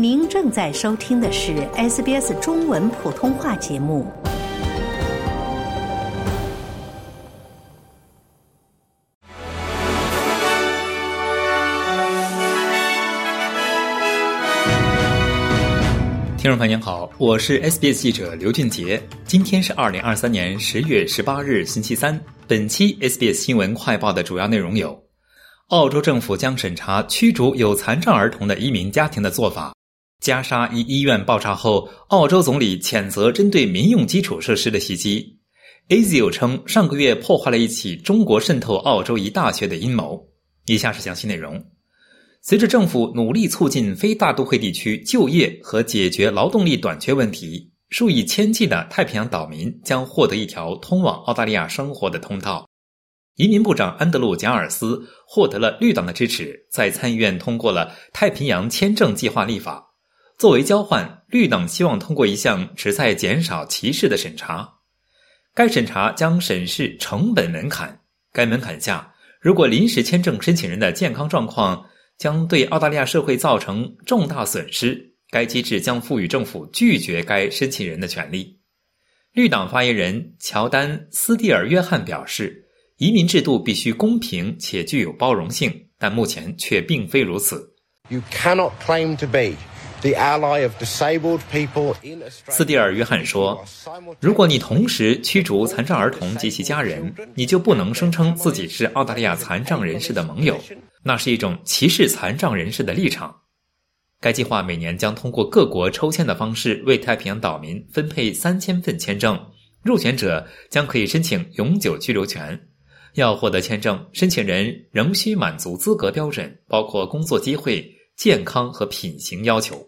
您正在收听的是 SBS 中文普通话节目。听众朋友您好，我是 SBS 记者刘俊杰。今天是二零二三年十月十八日，星期三。本期 SBS 新闻快报的主要内容有：澳洲政府将审查驱逐有残障儿童的移民家庭的做法。加沙一医院爆炸后，澳洲总理谴责针对民用基础设施的袭击。ASIO 称上个月破坏了一起中国渗透澳洲一大学的阴谋。以下是详细内容。随着政府努力促进非大都会地区就业和解决劳动力短缺问题，数以千计的太平洋岛民将获得一条通往澳大利亚生活的通道。移民部长安德鲁·贾尔斯获得了绿党的支持，在参议院通过了太平洋签证计划立法。作为交换，绿党希望通过一项旨在减少歧视的审查。该审查将审视成本门槛。该门槛下，如果临时签证申请人的健康状况将对澳大利亚社会造成重大损失，该机制将赋予政府拒绝该申请人的权利。绿党发言人乔丹·斯蒂尔约翰表示，移民制度必须公平且具有包容性，但目前却并非如此。You cannot claim to be. 斯蒂尔约翰说：“如果你同时驱逐残障儿童及其家人，你就不能声称自己是澳大利亚残障人士的盟友，那是一种歧视残障人士的立场。”该计划每年将通过各国抽签的方式为太平洋岛民分配三千份签证，入选者将可以申请永久居留权。要获得签证，申请人仍需满足资格标准，包括工作机会。健康和品行要求。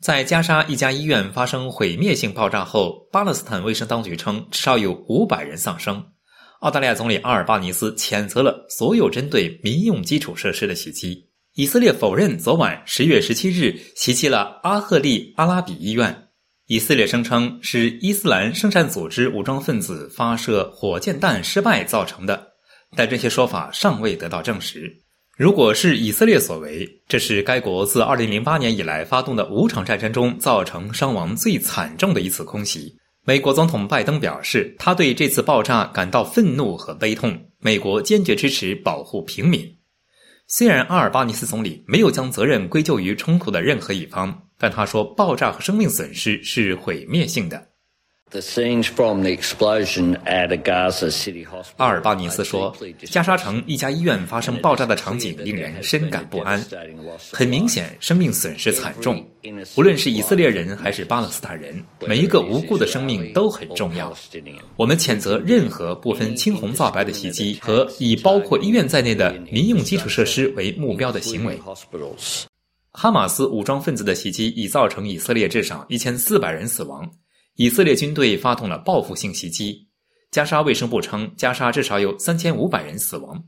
在加沙一家医院发生毁灭性爆炸后，巴勒斯坦卫生当局称至少有五百人丧生。澳大利亚总理阿尔巴尼斯谴责了所有针对民用基础设施的袭击。以色列否认昨晚十月十七日袭击了阿赫利阿拉比医院。以色列声称是伊斯兰圣战组织武装分子发射火箭弹失败造成的，但这些说法尚未得到证实。如果是以色列所为，这是该国自2008年以来发动的五场战争中造成伤亡最惨重的一次空袭。美国总统拜登表示，他对这次爆炸感到愤怒和悲痛。美国坚决支持保护平民。虽然阿尔巴尼斯总理没有将责任归咎于冲突的任何一方，但他说，爆炸和生命损失是毁灭性的。阿尔巴尼斯说：“加沙城一家医院发生爆炸的场景令人深感不安。很明显，生命损失惨重。无论是以色列人还是巴勒斯坦人，每一个无辜的生命都很重要。我们谴责任何不分青红皂白的袭击和以包括医院在内的民用基础设施为目标的行为。哈马斯武装分子的袭击已造成以色列至少一千四百人死亡。”以色列军队发动了报复性袭击。加沙卫生部称，加沙至少有三千五百人死亡。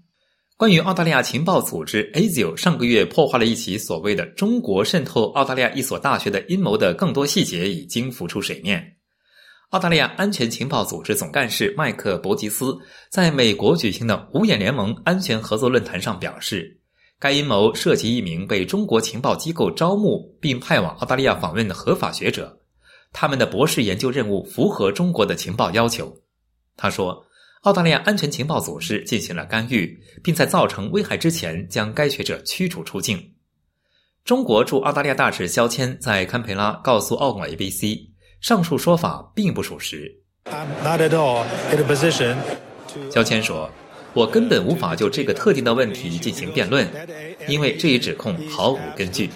关于澳大利亚情报组织 ASIO 上个月破坏了一起所谓的中国渗透澳大利亚一所大学的阴谋的更多细节已经浮出水面。澳大利亚安全情报组织总干事麦克伯吉斯在美国举行的五眼联盟安全合作论坛上表示，该阴谋涉及一名被中国情报机构招募并派往澳大利亚访问的合法学者。他们的博士研究任务符合中国的情报要求，他说，澳大利亚安全情报组织进行了干预，并在造成危害之前将该学者驱逐出境。中国驻澳大利亚大使肖谦在堪培拉告诉澳广 ABC，上述说法并不属实。肖谦说：“我根本无法就这个特定的问题进行辩论，因为这一指控毫无根据。”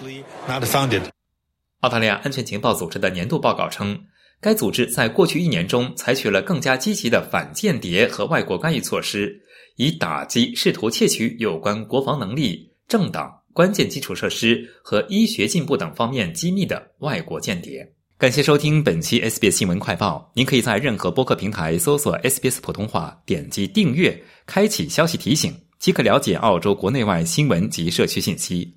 澳大利亚安全情报组织的年度报告称，该组织在过去一年中采取了更加积极的反间谍和外国干预措施，以打击试图窃取有关国防能力、政党、关键基础设施和医学进步等方面机密的外国间谍。感谢收听本期 SBS 新闻快报。您可以在任何播客平台搜索 SBS 普通话，点击订阅，开启消息提醒，即可了解澳洲国内外新闻及社区信息。